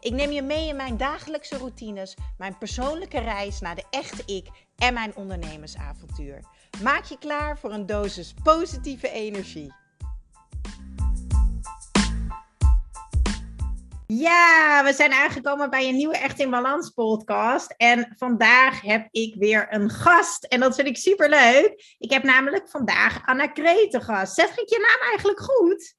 Ik neem je mee in mijn dagelijkse routines, mijn persoonlijke reis naar de echte ik en mijn ondernemersavontuur. Maak je klaar voor een dosis positieve energie. Ja, we zijn aangekomen bij een nieuwe Echt in Balans podcast. En vandaag heb ik weer een gast. En dat vind ik super leuk. Ik heb namelijk vandaag Anna Kree te gast. Zeg ik je naam eigenlijk goed?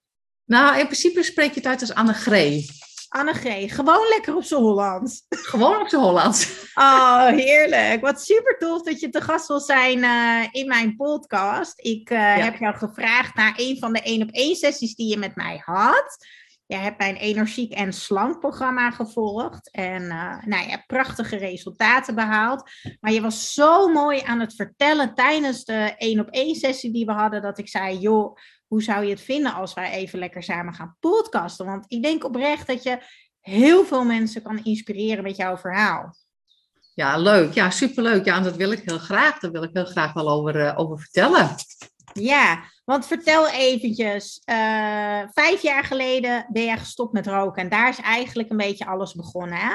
Nou, in principe spreek je het uit als Anne Gree. Anne G. Gewoon lekker op z'n Hollands. Gewoon op z'n Hollands. Oh, heerlijk. Wat super tof dat je te gast wil zijn uh, in mijn podcast. Ik uh, heb jou gevraagd naar een van de één op één sessies die je met mij had. Je hebt mijn energiek en slank programma gevolgd. En uh, nou, je hebt prachtige resultaten behaald. Maar je was zo mooi aan het vertellen tijdens de één op één sessie die we hadden. Dat ik zei, joh, hoe zou je het vinden als wij even lekker samen gaan podcasten? Want ik denk oprecht dat je heel veel mensen kan inspireren met jouw verhaal. Ja, leuk. Ja, superleuk. Ja, en dat wil ik heel graag. Daar wil ik heel graag wel over, uh, over vertellen. Ja, want vertel eventjes. Uh, vijf jaar geleden ben jij gestopt met roken. En daar is eigenlijk een beetje alles begonnen, hè?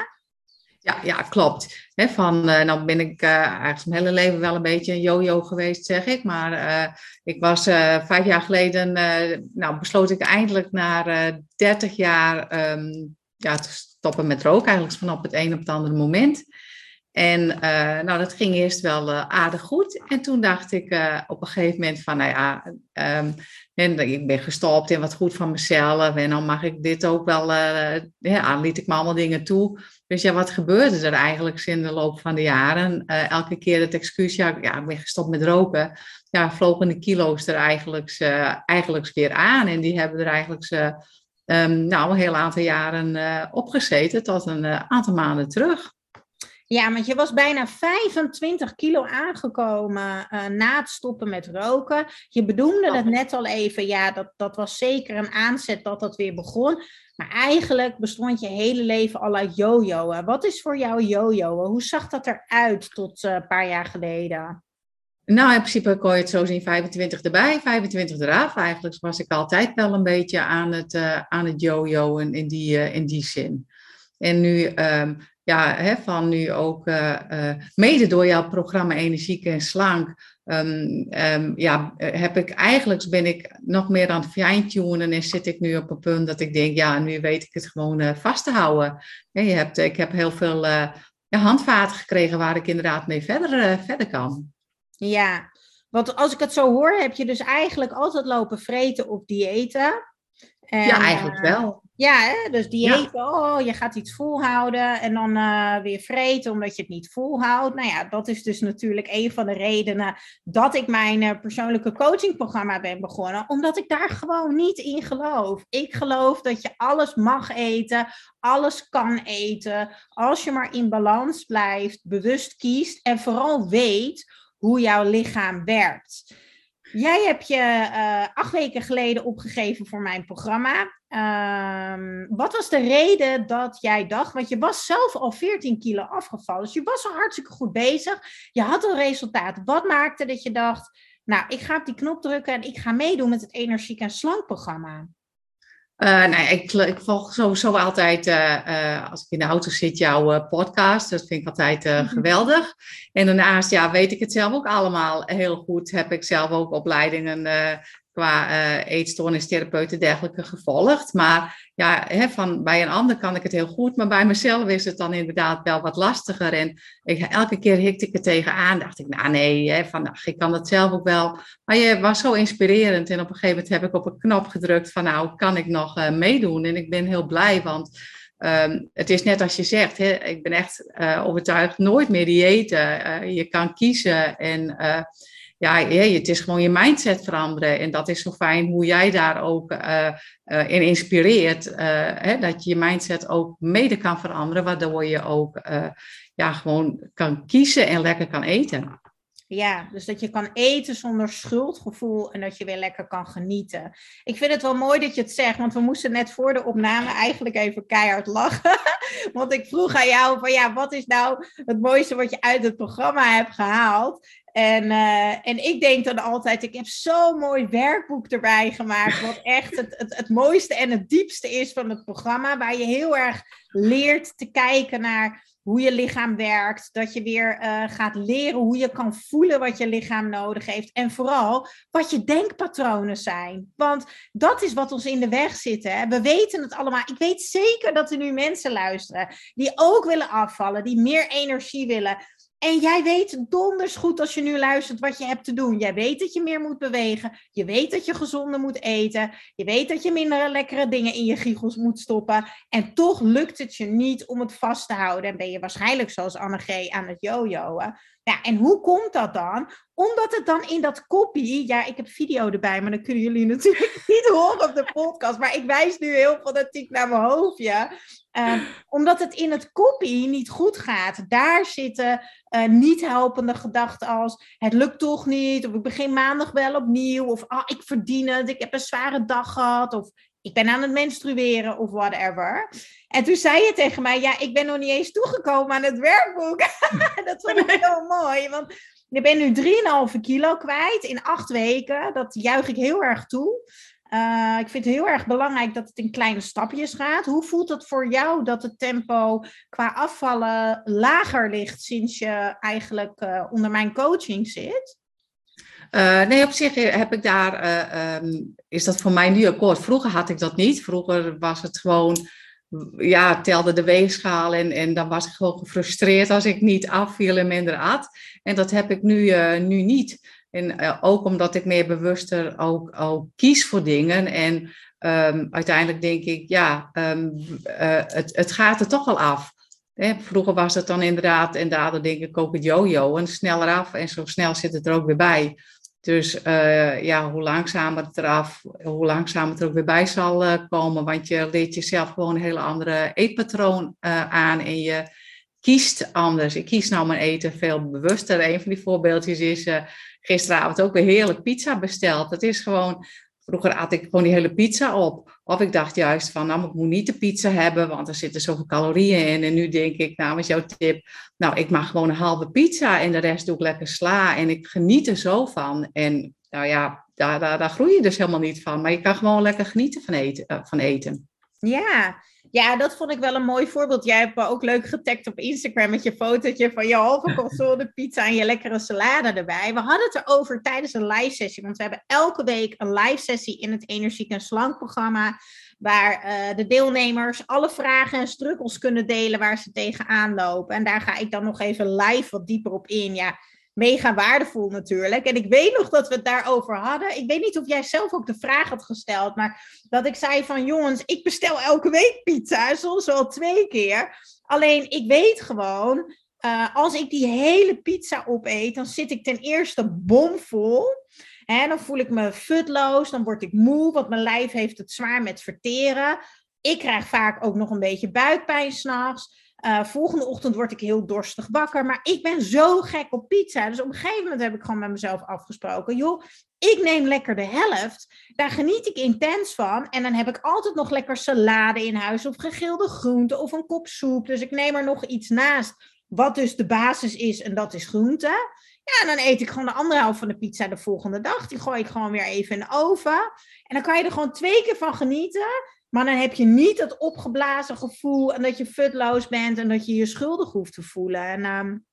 Ja, ja klopt. Van, uh, nou ben ik uh, eigenlijk mijn hele leven wel een beetje een yo-yo geweest, zeg ik. Maar uh, ik was vijf jaar geleden, nou besloot ik eindelijk na 30 jaar um, ja, te stoppen met roken. Eigenlijk vanaf het een op het andere moment. En nou, dat ging eerst wel aardig goed. En toen dacht ik op een gegeven moment van, nou ja, um, en ik ben gestopt en wat goed van mezelf. En dan mag ik dit ook wel, ja, liet ik me allemaal dingen toe. Dus ja, wat gebeurde er eigenlijk in de loop van de jaren? Uh, elke keer het excuus, ja, ik ben gestopt met roken. Ja, vlogen de kilo's er eigenlijk, uh, eigenlijk weer aan. En die hebben er eigenlijk uh, um, nou, een heel aantal jaren opgezeten, tot een aantal maanden terug. Ja, want je was bijna 25 kilo aangekomen uh, na het stoppen met roken. Je bedoelde het net al even, ja, dat, dat was zeker een aanzet dat dat weer begon. Maar eigenlijk bestond je hele leven al uit jojoen. Wat is voor jou jojoen? Hoe zag dat eruit tot uh, een paar jaar geleden? Nou, in principe kon je het zo zien, 25 erbij, 25 eraf. Eigenlijk was ik altijd wel een beetje aan het, uh, aan het jojoen in die, in die zin. En nu, um, ja, hè, van nu ook mede door jouw programma Energiek en Slank, Um, um, ja, heb ik eigenlijk ben ik nog meer aan het fine-tunen en zit ik nu op een punt dat ik denk, ja, nu weet ik het gewoon uh, vast te houden. Ja, je hebt, ik heb heel veel handvaten gekregen waar ik inderdaad mee verder, verder kan. Ja, want als ik het zo hoor, heb je dus eigenlijk altijd lopen vreten op diëten. En, ja, eigenlijk wel. Ja, hè? dus dieet, ja. oh, je gaat iets volhouden en dan uh, weer vreten omdat je het niet volhoudt. Nou ja, dat is dus natuurlijk een van de redenen dat ik mijn uh, persoonlijke coachingprogramma ben begonnen. Omdat ik daar gewoon niet in geloof. Ik geloof dat je alles mag eten, alles kan eten. Als je maar in balans blijft, bewust kiest en vooral weet hoe jouw lichaam werkt. Jij hebt je uh, acht weken geleden opgegeven voor mijn programma. Um, wat was de reden dat jij dacht, want je was zelf al 14 kilo afgevallen, dus je was al hartstikke goed bezig, je had al resultaat. Wat maakte dat je dacht, nou, ik ga op die knop drukken en ik ga meedoen met het energiek en slank programma? Uh, nou, ik, ik volg sowieso altijd, uh, uh, als ik in de auto zit, jouw podcast. Dat vind ik altijd mm-hmm. geweldig. En daarnaast ja, weet ik het zelf ook allemaal heel goed. Heb ik zelf ook opleidingen qua uh, eetstoornistherapeut en dergelijke gevolgd. Maar ja, hè, van, bij een ander kan ik het heel goed, maar bij mezelf is het dan inderdaad wel wat lastiger. En elke keer hikte ik er tegenaan, dacht ik, nou nee, hè, van, nou, ik kan dat zelf ook wel. Maar je was zo inspirerend en op een gegeven moment heb ik op een knop gedrukt van nou, kan ik nog uh, meedoen? En ik ben heel blij, want um, het is net als je zegt, hè, ik ben echt uh, overtuigd, nooit meer diëten. je kan kiezen en ja, het is gewoon je mindset veranderen. En dat is zo fijn hoe jij daar ook uh, uh, in inspireert. Uh, hè, dat je je mindset ook mede kan veranderen, waardoor je ook ja, gewoon kan kiezen en lekker kan eten. Ja, dus dat je kan eten zonder schuldgevoel en dat je weer lekker kan genieten. Ik vind het wel mooi dat je het zegt, want we moesten net voor de opname eigenlijk even keihard lachen. Want ik vroeg aan jou van ja, wat is nou het mooiste wat je uit het programma hebt gehaald? En, uh, en ik denk dan altijd, ik heb zo'n mooi werkboek erbij gemaakt, wat echt het, het, het mooiste en het diepste is van het programma, waar je heel erg leert te kijken naar hoe je lichaam werkt, dat je weer uh, gaat leren hoe je kan voelen wat je lichaam nodig heeft en vooral wat je denkpatronen zijn. Want dat is wat ons in de weg zit. Hè? We weten het allemaal. Ik weet zeker dat er nu mensen luisteren die ook willen afvallen, die meer energie willen. En jij weet donders goed als je nu luistert wat je hebt te doen. Jij weet dat je meer moet bewegen. Je weet dat je gezonder moet eten. Je weet dat je minder lekkere dingen in je giegels moet stoppen. En toch lukt het je niet om het vast te houden. En ben je waarschijnlijk zoals Anne G. aan het jojoen. Ja, en hoe komt dat dan? Omdat het dan in dat kopie, ja, ik heb video erbij, maar dan kunnen jullie natuurlijk niet horen op de podcast. Maar ik wijs nu heel fanatiek naar mijn hoofdje. Uh, omdat het in het kopie niet goed gaat. Daar zitten uh, niet helpende gedachten als het lukt toch niet, of ik begin maandag wel opnieuw, of ah, ik verdien het, ik heb een zware dag gehad, of ik ben aan het menstrueren, of whatever. En toen zei je tegen mij, ja, ik ben nog niet eens toegekomen aan het werkboek. dat vond ik heel mooi, want je bent nu 3,5 kilo kwijt in acht weken. Dat juich ik heel erg toe. Uh, ik vind het heel erg belangrijk dat het in kleine stapjes gaat. Hoe voelt het voor jou dat het tempo qua afvallen lager ligt sinds je eigenlijk uh, onder mijn coaching zit? Uh, nee, op zich heb ik daar, um, is dat voor mij nu akkoord. Vroeger had ik dat niet. Vroeger was het gewoon, ja, telde de weegschaal en, en dan was ik gewoon gefrustreerd als ik niet afviel en minder at. En dat heb ik nu, nu niet. En uh, ook omdat ik meer bewuster ook, kies voor dingen. En um, uiteindelijk denk ik, ja, um, uh, het, het gaat er toch al af. Hè, vroeger was het dan inderdaad, en daardoor denk ik ook het yo-yo, en sneller af en zo snel zit het er ook weer bij. Dus uh, ja, hoe langzamer het eraf, hoe langzamer het er ook weer bij zal komen. Want je leert jezelf gewoon een hele andere eetpatroon aan en je kiest anders. Ik kies nou mijn eten veel bewuster. Een van die voorbeeldjes is gisteravond ook weer heerlijk pizza besteld. Het is gewoon, vroeger at ik gewoon die hele pizza op. Of ik dacht juist van, nou, ik moet niet de pizza hebben, want er zitten zoveel calorieën in. En nu denk ik, nou, met jouw tip, nou, ik mag gewoon een halve pizza en de rest doe ik lekker sla. En ik geniet er zo van. En nou ja, daar, daar, daar groei je dus helemaal niet van. Maar je kan gewoon lekker genieten van eten. Uh, van eten. Ja, ja, dat vond ik wel een mooi voorbeeld. Jij hebt me ook leuk getagd op Instagram met je fotootje van je halve console pizza en je lekkere salade erbij. We hadden het erover tijdens een live sessie, want we hebben elke week een live sessie in het Energiek en Slank programma. Waar uh, de deelnemers alle vragen en struggles kunnen delen waar ze tegenaan lopen. En daar ga ik dan nog even live wat dieper op in. Ja, mega waardevol natuurlijk. En ik weet nog dat we het daarover hadden. Ik weet niet of jij zelf ook de vraag had gesteld, maar dat ik zei van jongens, ik bestel elke week pizza, soms wel twee keer. Alleen ik weet gewoon, uh, als ik die hele pizza opeet, dan zit ik ten eerste bomvol. En dan voel ik me futloos, dan word ik moe, want mijn lijf heeft het zwaar met verteren. Ik krijg vaak ook nog een beetje buikpijn s'nachts. Uh, volgende ochtend word ik heel dorstig wakker. Maar ik ben zo gek op pizza. Dus op een gegeven moment heb ik gewoon met mezelf afgesproken. Joh, ik neem lekker de helft. Daar geniet ik intens van. En dan heb ik altijd nog lekker salade in huis. Of gegilde groenten. Of een kop soep. Dus ik neem er nog iets naast. Wat dus de basis is. En dat is groente. Ja, dan eet ik gewoon de andere helft van de pizza de volgende dag. Die gooi ik gewoon weer even in de oven. En dan kan je er gewoon twee keer van genieten. Maar dan heb je niet het opgeblazen gevoel en dat je futloos bent en dat je je schuldig hoeft te voelen. En um,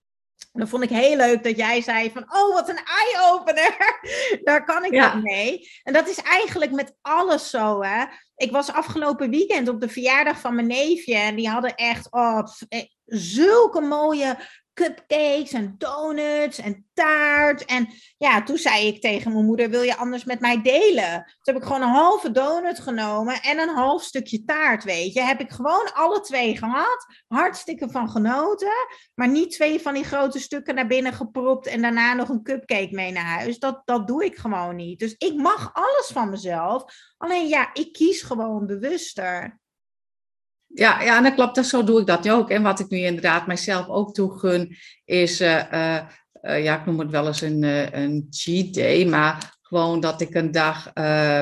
dan vond ik heel leuk dat jij zei van, oh wat een eye-opener. Daar kan ik ja. mee. En dat is eigenlijk met alles zo, hè. Ik was afgelopen weekend op de verjaardag van mijn neefje en die hadden echt oh, eh, zulke mooie cupcakes en donuts en taart. En ja, toen zei ik tegen mijn moeder, wil je anders met mij delen? Toen heb ik gewoon een halve donut genomen en een half stukje taart, weet je. Heb ik gewoon alle twee gehad. Hartstikke van genoten. Maar niet twee van die grote stukken naar binnen gepropt en daarna nog een cupcake mee naar huis. Dat, dat doe ik gewoon niet. Dus ik mag alles van mezelf. Alleen ja, ik kies gewoon bewuster. Ja, ja, dat klopt. Dat, zo doe ik dat ook. En wat ik nu inderdaad mijzelf ook toegun, is uh, uh, ja, ik noem het wel eens een, een cheat day, maar gewoon dat ik een dag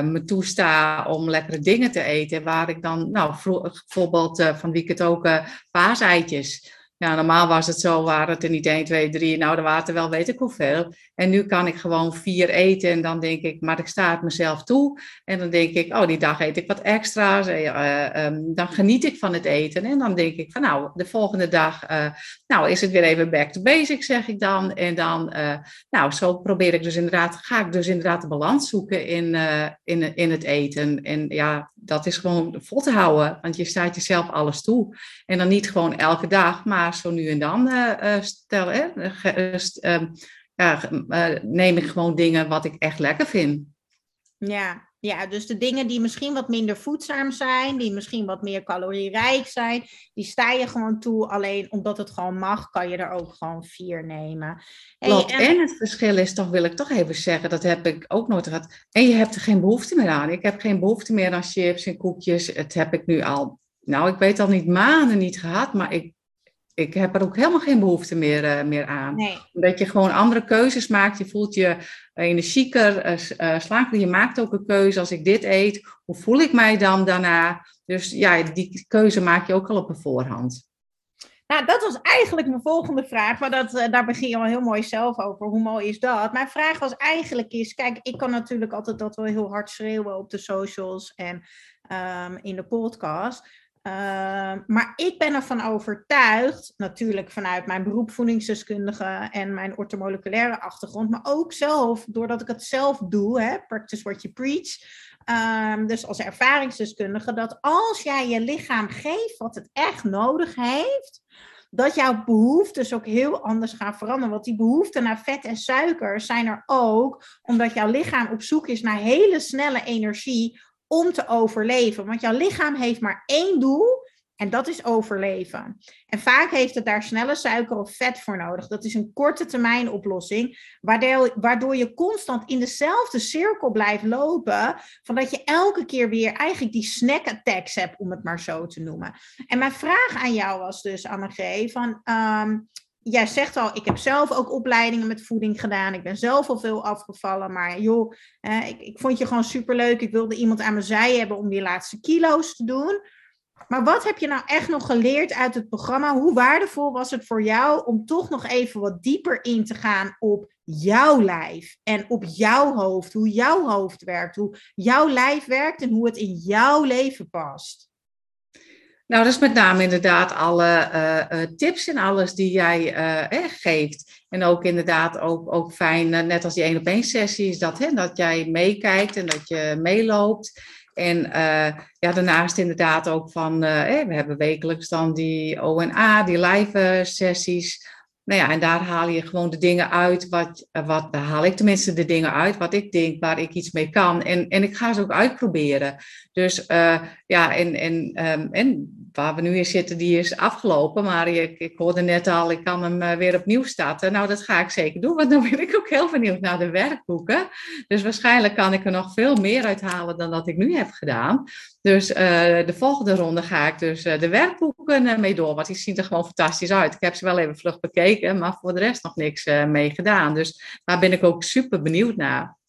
me toesta om lekkere dingen te eten. Waar ik dan, nou, bijvoorbeeld van het ook, paaseitjes. Ja, normaal was het zo, waren het er niet 1, 2, 3. Nou, er waren er wel weet ik hoeveel. En nu kan ik gewoon vier eten en dan denk ik, maar ik sta het mezelf toe. En dan denk ik, oh, die dag eet ik wat extra's. Uh, um, dan geniet ik van het eten. En dan denk ik van, nou, de volgende dag, uh, nou, is het weer even back to basics, zeg ik dan. En dan, nou, zo probeer ik dus inderdaad, ga ik dus inderdaad de balans zoeken in, in, in het eten. En ja, dat is gewoon vol te houden, want je staat jezelf alles toe. En dan niet gewoon elke dag, maar zo nu en dan stel, hè, ja, eh, neem ik gewoon dingen wat ik echt lekker vind. Ja, ja, dus de dingen die misschien wat minder voedzaam zijn, die misschien wat meer calorierijk zijn, die sta je gewoon toe. Alleen omdat het gewoon mag, kan je er ook gewoon vier nemen. Klopt. En... het verschil is toch, wil ik toch even zeggen, dat heb ik ook nooit gehad. En je hebt er geen behoefte meer aan. Ik heb geen behoefte meer aan chips en koekjes. Het heb ik nu al, nou, ik weet al niet maanden niet gehad, maar ik ik heb er ook helemaal geen behoefte meer, uh, meer aan. Nee. Omdat je gewoon andere keuzes maakt. Je voelt je energieker, uh, uh, slaker. Je maakt ook een keuze. Als ik dit eet, hoe voel ik mij dan daarna? Dus ja, die keuze maak je ook al op een voorhand. Nou, dat was eigenlijk mijn volgende vraag, maar dat, daar begin je al heel mooi zelf over. Hoe mooi is dat? Mijn vraag was eigenlijk is, kijk, ik kan natuurlijk altijd dat wel heel hard schreeuwen op de socials en um, in de podcast. Ehm, maar ik ben ervan overtuigd, natuurlijk vanuit mijn beroep voedingsdeskundige en mijn ortomoleculaire achtergrond, maar ook zelf, doordat ik het zelf doe, hè, practice what you preach, um, dus als ervaringsdeskundige, dat als jij je lichaam geeft wat het echt nodig heeft, dat jouw behoeftes ook heel anders gaan veranderen. Want die behoeften naar vet en suiker zijn er ook omdat jouw lichaam op zoek is naar hele snelle energie om te overleven. Want jouw lichaam heeft maar één doel en dat is overleven. En vaak heeft het daar snelle suiker of vet voor nodig. Dat is een korte termijn oplossing, waardoor, je constant in dezelfde cirkel blijft lopen, van dat je elke keer weer eigenlijk die snack attacks hebt, om het maar zo te noemen. En mijn vraag aan jou was dus, Annegee, van um, jij zegt al, ik heb zelf ook opleidingen met voeding gedaan. Ik ben zelf al veel afgevallen. Maar joh, ik, ik vond je gewoon superleuk. Ik wilde iemand aan mijn zij hebben om die laatste kilo's te doen. Maar wat heb je nou echt nog geleerd uit het programma? Hoe waardevol was het voor jou om toch nog even wat dieper in te gaan op jouw lijf en op jouw hoofd? Hoe jouw hoofd werkt, hoe jouw lijf werkt en hoe het in jouw leven past? Nou, dat is met name inderdaad alle uh, tips en alles die jij uh, geeft. En ook inderdaad ook, ook fijn, net als die één op één sessies, dat, hè, dat jij meekijkt en dat je meeloopt. En ja, daarnaast inderdaad ook van, we hebben wekelijks dan die ONA, die live sessies. Nou ja, en daar haal je gewoon de dingen uit, wat, wat haal ik tenminste de dingen uit, wat ik denk, waar ik iets mee kan. En, en ik ga ze ook uitproberen. Dus ja, en, en, um, en waar we nu in zitten, die is afgelopen. Maar ik, ik hoorde net al, ik kan hem eh, weer opnieuw starten. Nou, dat ga ik zeker doen, want dan ben ik ook heel benieuwd naar de werkboeken. Dus waarschijnlijk kan ik er nog veel meer uithalen dan dat ik nu heb gedaan. Dus uh, de volgende ronde ga ik dus uh, de werkboeken mee door, want die zien er gewoon fantastisch uit. Ik heb ze wel even vlug bekeken, maar voor de rest nog niks mee gedaan. Dus daar ben ik ook super benieuwd naar.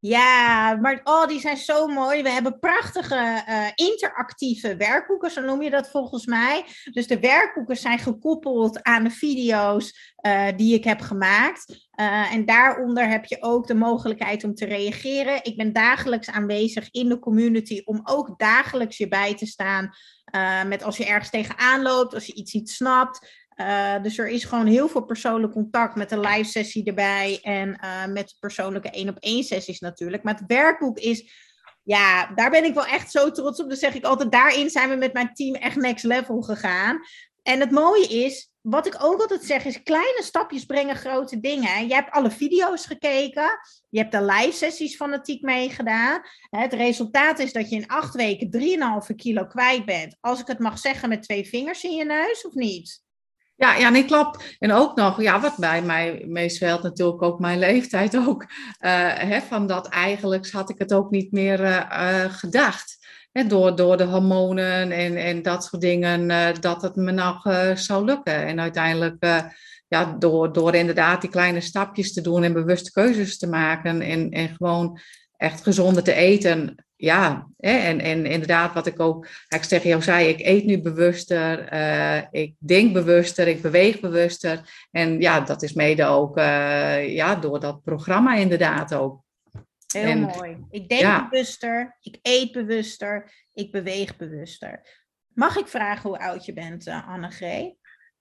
Ja, maar oh, die zijn zo mooi. We hebben prachtige uh, interactieve werkboeken, zo noem je dat volgens mij. Dus de werkboeken zijn gekoppeld aan de video's uh, die ik heb gemaakt. Uh, en daaronder heb je ook de mogelijkheid om te reageren. Ik ben dagelijks aanwezig in de community om ook dagelijks je bij te staan. met als je ergens tegenaan loopt, als je iets niet snapt. Uh, dus er is gewoon heel veel persoonlijk contact met de live sessie erbij en uh, met persoonlijke één op één sessies natuurlijk. Maar het werkboek is, ja, daar ben ik wel echt zo trots op. Dus zeg ik altijd, daarin zijn we met mijn team echt next level gegaan. En het mooie is, wat ik ook altijd zeg, is kleine stapjes brengen grote dingen. Je hebt alle video's gekeken, je hebt de live sessies fanatiek meegedaan. Het resultaat is dat je in acht weken 3,5 kilo kwijt bent. Als ik het mag zeggen met twee vingers in je neus, of niet? Ja, ja, nee, klopt. En ook nog, ja, wat bij mij meestal natuurlijk ook mijn leeftijd ook. Uh, hè, van dat eigenlijk had ik het ook niet meer uh, gedacht. Hè, door, door de hormonen en, en dat soort dingen, dat het me nog zou lukken. En uiteindelijk ja, door, door inderdaad die kleine stapjes te doen en bewuste keuzes te maken en, en gewoon echt gezonder te eten. Ja, hè, en, en inderdaad, wat ik ook eigenlijk tegen jou zei, ik eet nu bewuster, uh, ik denk bewuster, ik beweeg bewuster. En ja, dat is mede ook uh, ja, door dat programma inderdaad ook. Heel mooi. Ik denk bewuster, ik eet bewuster, ik beweeg bewuster. Mag ik vragen hoe oud je bent, uh, Annegreet?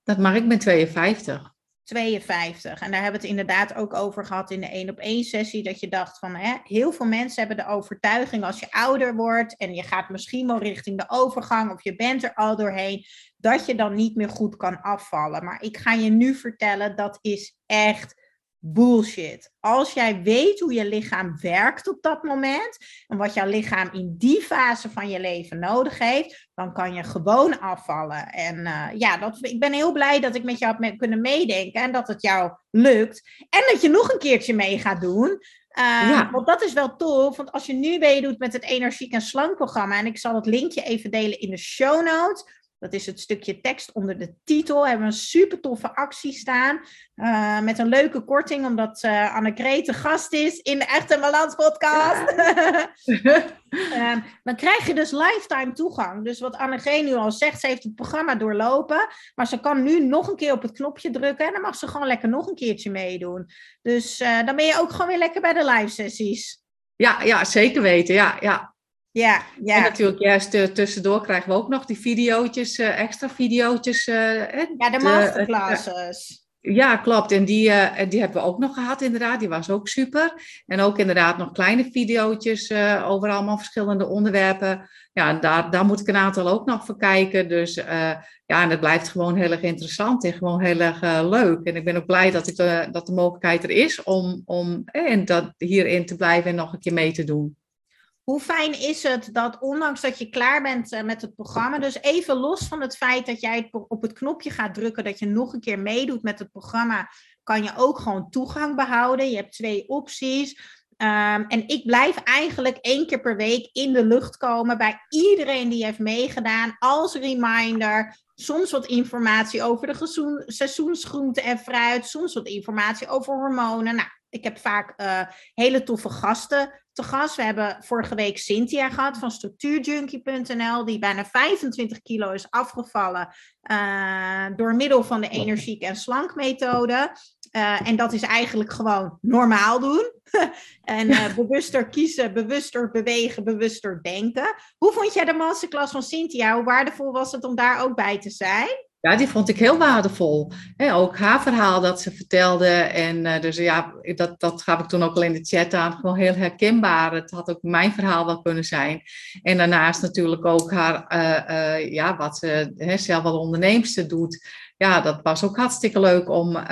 Dat mag, ik ben 52. 52. En daar hebben we het inderdaad ook over gehad in de één op één sessie. Dat je dacht van hè, heel veel mensen hebben de overtuiging als je ouder wordt en je gaat misschien wel richting de overgang of je bent er al doorheen, dat je dan niet meer goed kan afvallen. Maar ik ga je nu vertellen, dat is echt bullshit. Als jij weet hoe je lichaam werkt op dat moment en wat jouw lichaam in die fase van je leven nodig heeft, dan kan je gewoon afvallen. En uh, ja, dat, ik ben heel blij dat ik met jou heb kunnen meedenken en dat het jou lukt. En dat je nog een keertje mee gaat doen. Uh, ja. Want dat is wel tof, want als je nu meedoet met het Energiek en Slank programma, en ik zal het linkje even delen in de show notes, dat is het stukje tekst onder de titel. We hebben een super toffe actie staan. Uh, met een leuke korting, omdat uh, Anneke de gast is in de Echte Balans podcast. uh, dan krijg je dus lifetime toegang. Dus wat Anneke nu al zegt, ze heeft het programma doorlopen. Maar ze kan nu nog een keer op het knopje drukken. En dan mag ze gewoon lekker nog een keertje meedoen. Dus eh, dan ben je ook gewoon weer lekker bij de live sessies. Ja, ja zeker weten. Ja, ja. Ja, ja. En natuurlijk juist uh, tussendoor krijgen we ook nog die video's, uh, extra video's. Uh, ja, de masterclasses. ja, klopt. En die, die hebben we ook nog gehad inderdaad. Die was ook super. En ook inderdaad nog kleine video's over allemaal verschillende onderwerpen. Ja, daar, daar moet ik een aantal ook nog voor kijken. Dus ja, en het blijft gewoon heel erg interessant en gewoon heel erg leuk. En ik ben ook blij dat, ik dat de mogelijkheid er is om, om en dat hierin te blijven en nog een keer mee te doen. Hoe fijn is het dat ondanks dat je klaar bent eh, met het programma, dus even los van het feit dat jij op het knopje gaat drukken, dat je nog een keer meedoet met het programma, kan je ook gewoon toegang behouden. Je hebt twee opties. Um, en ik blijf eigenlijk één keer per week in de lucht komen bij iedereen die heeft meegedaan als reminder. Soms wat informatie over de seizoensgroente en fruit, soms wat informatie over hormonen. Nou, ik heb vaak uh, hele toffe gasten te. We hebben vorige week Cynthia gehad van structuurjunkie.nl, die bijna 25 kilo is afgevallen uh, door middel van de energiek en slankmethode. Uh, en dat is eigenlijk gewoon normaal doen. en uh, bewuster kiezen, bewuster bewegen, bewuster denken. Hoe vond jij de masterclass van Cynthia? Hoe waardevol was het om daar ook bij te zijn? Ja, die vond ik heel waardevol. ook haar verhaal dat ze vertelde. En uh, dus ja, dat, dat gaf ik toen ook al in de chat aan. Gewoon heel herkenbaar. Het had ook mijn verhaal wel kunnen zijn. En daarnaast natuurlijk ook haar, uh, uh, ja, wat ze hè, zelf al onderneemster doet ja, dat was ook hartstikke leuk om, uh,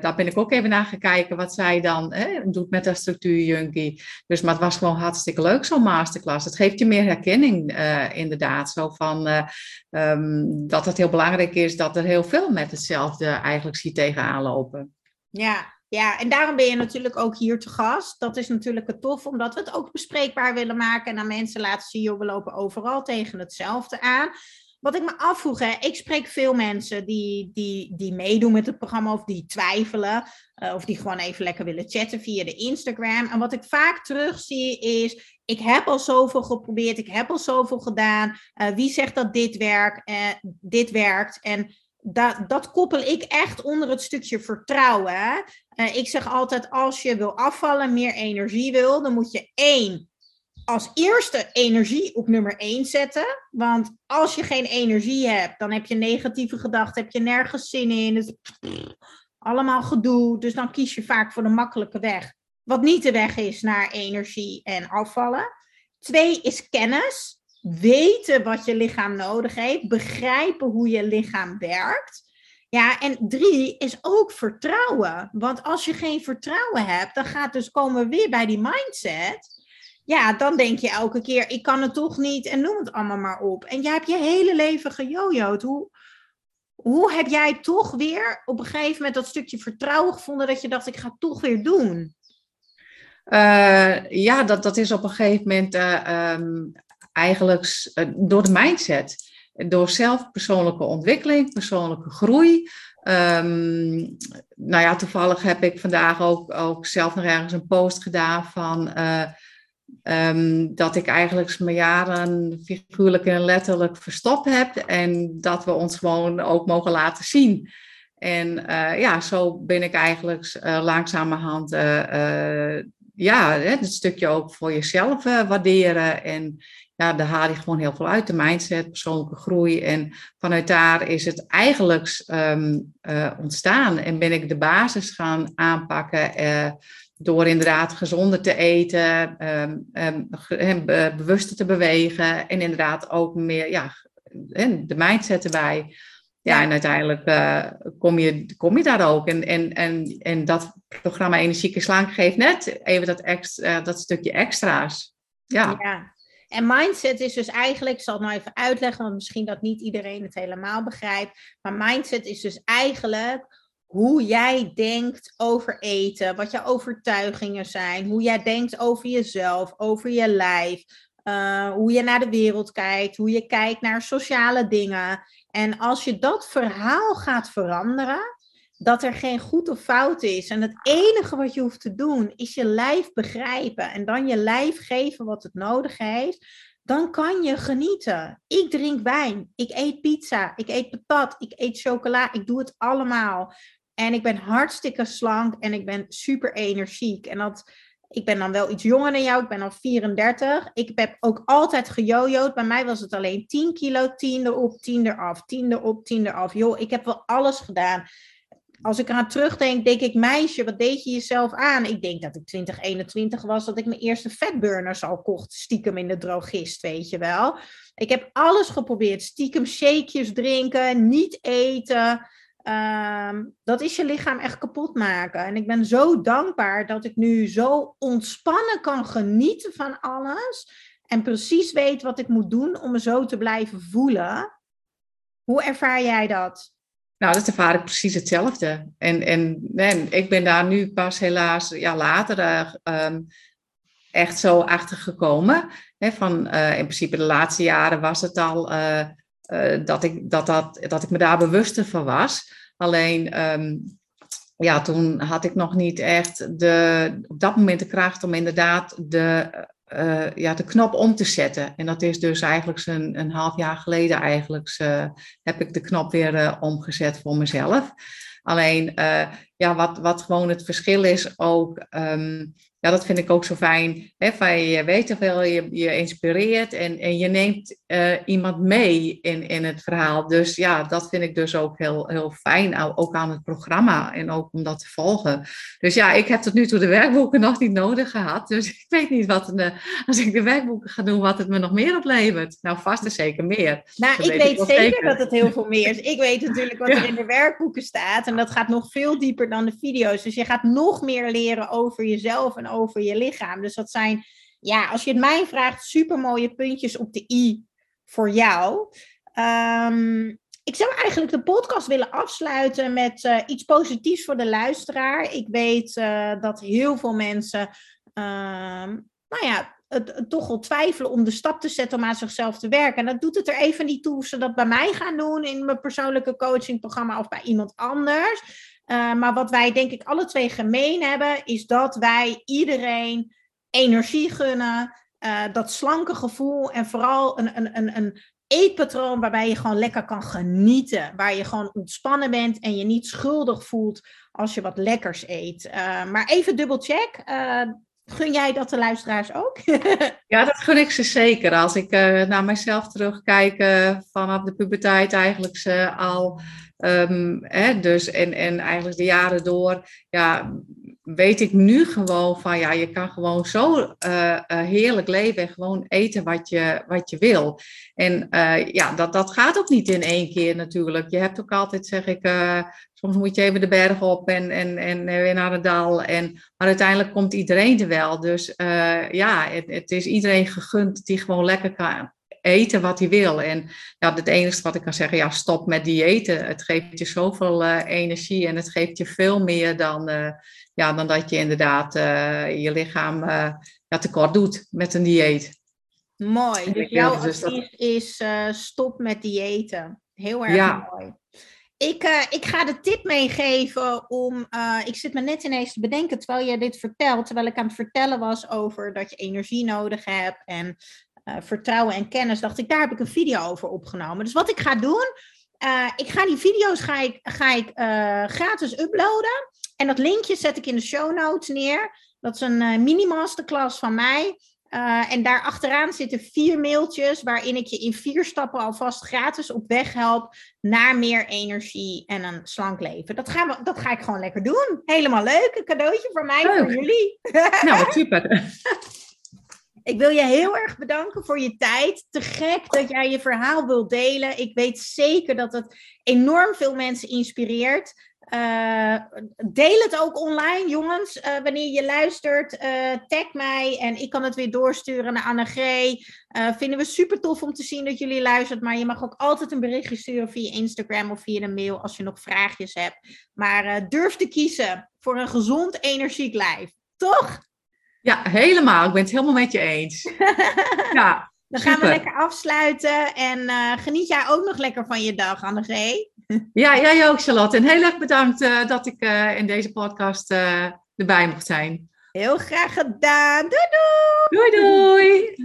daar ben ik ook even naar gekeken wat zij dan hè, doet met haar structuurjunkie. Dus, maar het was gewoon hartstikke leuk, zo'n masterclass. Het geeft je meer herkenning, uh, inderdaad. Zo van uh, um, dat het heel belangrijk is dat er heel veel met hetzelfde eigenlijk ziet tegenaan lopen. Ja, ja, en daarom ben je natuurlijk ook hier te gast. Dat is natuurlijk het tof, omdat we het ook bespreekbaar willen maken en aan mensen laten zien, joh, we lopen overal tegen hetzelfde aan. Wat ik me afvroeg, hè, ik spreek veel mensen die, die, die meedoen met het programma of die twijfelen. Uh, of die gewoon even lekker willen chatten via de Instagram. En wat ik vaak terugzie is, ik heb al zoveel geprobeerd, ik heb al zoveel gedaan. Uh, wie zegt dat dit, werkt? Uh, dit werkt? En dat, dat koppel ik echt onder het stukje vertrouwen. ik zeg altijd, als je wil afvallen, meer energie wil, dan moet je één als eerste energie op nummer 1 zetten. Want als je geen energie hebt, dan heb je negatieve gedachten, heb je nergens zin in. Dus, allemaal gedoe. Dus dan kies je vaak voor de makkelijke weg. Wat niet de weg is naar energie en afvallen. Twee is kennis. Weten wat je lichaam nodig heeft. Begrijpen hoe je lichaam werkt. Ja, en drie is ook vertrouwen. Want als je geen vertrouwen hebt, dan gaat dus komen we weer bij die mindset ja, dan denk je elke keer, ik kan het toch niet en noem het allemaal maar op. En jij hebt je hele leven gejojoed. Hoe, hoe heb jij toch weer op een gegeven moment dat stukje vertrouwen gevonden dat je dacht, ik ga het toch weer doen? Uh, ja, dat, dat is op een gegeven moment uh, um, eigenlijk uh, door de mindset. door zelf persoonlijke ontwikkeling, persoonlijke groei. Um, nou ja, toevallig heb ik vandaag ook, ook zelf nog ergens een post gedaan van um, dat ik eigenlijk mijn jaren figuurlijk en letterlijk verstopt heb en dat we ons gewoon ook mogen laten zien. En uh, ja, zo ben ik eigenlijk uh, langzamerhand ja, het stukje ook voor jezelf waarderen en ja, daar haal je gewoon heel veel uit. De mindset, persoonlijke groei. En vanuit daar is het eigenlijk uh, ontstaan. En ben ik de basis gaan aanpakken. Door inderdaad gezonder te eten, um, um, bewuster te bewegen. En inderdaad ook meer ja, de mindset erbij. Ja, en uiteindelijk uh, kom, je, kom je daar ook. En, en, en, en dat programma Energieke Slank geeft net even dat, extra, dat stukje extra's. Ja. ja. En mindset is dus eigenlijk, ik zal het nou even uitleggen, want misschien dat niet iedereen het helemaal begrijpt. Maar mindset is dus eigenlijk hoe jij denkt over eten, wat je overtuigingen zijn, hoe jij denkt over jezelf, over je lijf, uh, hoe je naar de wereld kijkt, hoe je kijkt naar sociale dingen. En als je dat verhaal gaat veranderen, dat er geen goed of fout is. En het enige wat je hoeft te doen is je lijf begrijpen en dan je lijf geven wat het nodig heeft. Dan kan je genieten. Ik drink wijn, ik eet pizza, ik eet patat, ik eet chocola, ik doe het allemaal. En ik ben hartstikke slank en ik ben super energiek. En dat, ik ben dan wel iets jonger dan jou, ik ben al 34. Ik heb ook altijd gejojoed. Bij mij was het alleen 10 kilo, 10 erop, 10 eraf, 10 erop, 10 eraf. Joh, ik heb wel alles gedaan als ik eraan terugdenk, denk ik, meisje, wat deed je jezelf aan? Ik denk dat ik 2021 was, dat ik mijn eerste fatburners al kocht, stiekem in de drogist, weet je wel. Ik heb alles geprobeerd, stiekem shakejes drinken, niet eten. Ehm, dat is je lichaam echt kapot maken. En ik ben zo dankbaar dat ik nu zo ontspannen kan genieten van alles. En precies weet wat ik moet doen om me zo te blijven voelen. Hoe ervaar jij dat? Nou, dat ervaar ik precies hetzelfde. En, en, ik ben daar nu pas helaas ja, later uh, echt zo achter gekomen. Hè, van, uh, in principe de laatste jaren was het al uh, dat, ik, dat, dat, dat ik me daar bewuster van was. Alleen um, ja, toen had ik nog niet echt de, op dat moment de kracht om inderdaad de uh, ja, de knop om te zetten. En dat is dus eigenlijk een, een half jaar geleden eigenlijk uh, heb ik de knop weer omgezet voor mezelf. Alleen ja, wat, wat gewoon het verschil is ook, um, ja, dat vind ik ook zo fijn. Hè, van, je weet toch wel, je, je inspireert en, en je neemt uh, iemand mee in, in het verhaal. Dus ja, dat vind ik dus ook heel, heel fijn, ook aan het programma en ook om dat te volgen. Dus ja, ik heb tot nu toe de werkboeken nog niet nodig gehad. Dus ik weet niet wat, de, als ik de werkboeken ga doen, wat het me nog meer oplevert. Nou, vast en zeker meer. Nou, ik weet, zeker, dat het heel veel meer is. Ik weet natuurlijk wat er in de werkboeken staat en dat gaat nog veel dieper dan de video's. Dus je gaat nog meer leren over jezelf en over je lichaam. Dus dat zijn, ja, als je het mij vraagt, super mooie puntjes op de i voor jou. Um, ik zou eigenlijk de podcast willen afsluiten met uh, iets positiefs voor de luisteraar. Ik weet uh, dat heel veel mensen, uh, nou ja, het, het, toch wel twijfelen om de stap te zetten om aan zichzelf te werken. En dat doet het er even niet toe of ze dat bij mij gaan doen in mijn persoonlijke coachingprogramma of bij iemand anders. Uh, maar wat wij denk ik alle twee gemeen hebben, is dat wij iedereen energie gunnen, uh, dat slanke gevoel en vooral een, een, een, een eetpatroon waarbij je gewoon lekker kan genieten. Waar je gewoon ontspannen bent en je niet schuldig voelt als je wat lekkers eet. Uh, maar even dubbelcheck. Gun jij dat de luisteraars ook? ja, dat gun ik ze zeker. Als ik naar mezelf terugkijk vanaf de puberteit eigenlijk ze al Um, hè, dus en, en eigenlijk de jaren door, ja, weet ik nu gewoon van, ja, je kan gewoon zo uh, uh, heerlijk leven en gewoon eten wat je, wat je wil. En uh, ja, dat, dat gaat ook niet in één keer natuurlijk. Je hebt ook altijd, zeg ik, soms moet je even de berg op en, en, en weer naar het dal. En, maar uiteindelijk komt iedereen er wel. Dus ja, het, het is iedereen gegund die gewoon lekker kan, eten wat hij wil. En ja, het enige wat ik kan zeggen, ja, stop met diëten. Het geeft je zoveel uh, energie en het geeft je veel meer dan, uh, ja, dan dat je inderdaad uh, je lichaam ja, tekort doet met een dieet. Mooi. Dus jouw advies is stop met diëten. Heel erg ja. mooi. Ik, uh, ik ga de tip meegeven om. Uh, ik zit me net ineens te bedenken terwijl jij dit vertelt. Terwijl ik aan het vertellen was over dat je energie nodig hebt. En uh, vertrouwen en kennis. Dacht ik, daar heb ik een video over opgenomen. Dus wat ik ga doen. ik ga die video's ga ik, ga ik, gratis uploaden. En dat linkje zet ik in de show notes neer. Dat is een mini-masterclass van mij. En daar achteraan zitten vier mailtjes waarin ik je in vier stappen alvast gratis op weg help naar meer energie en een slank leven. Dat, gaan we, dat ga ik gewoon lekker doen. Helemaal leuk. Een cadeautje voor mij, voor jullie. Nou, super. Ik wil je heel erg bedanken voor je tijd. Te gek dat jij je verhaal wilt delen. Ik weet zeker dat het enorm veel mensen inspireert. Uh, deel het ook online, jongens. Uh, wanneer je luistert, uh, tag mij en ik kan het weer doorsturen naar Anne G. vinden we super tof om te zien dat jullie luistert. Maar je mag ook altijd een berichtje sturen via Instagram of via de mail als je nog vraagjes hebt. Maar durf te kiezen voor een gezond, energiek lijf. Toch? Ja, helemaal. Ik ben het helemaal met je eens. ja. Dan gaan we lekker afsluiten. En geniet jij ook nog lekker van je dag, Anne G. Ja, jij ook, Charlotte. En heel erg bedankt uh, dat ik uh, in deze podcast erbij mocht zijn. Heel graag gedaan. Doei doei! Doei doei!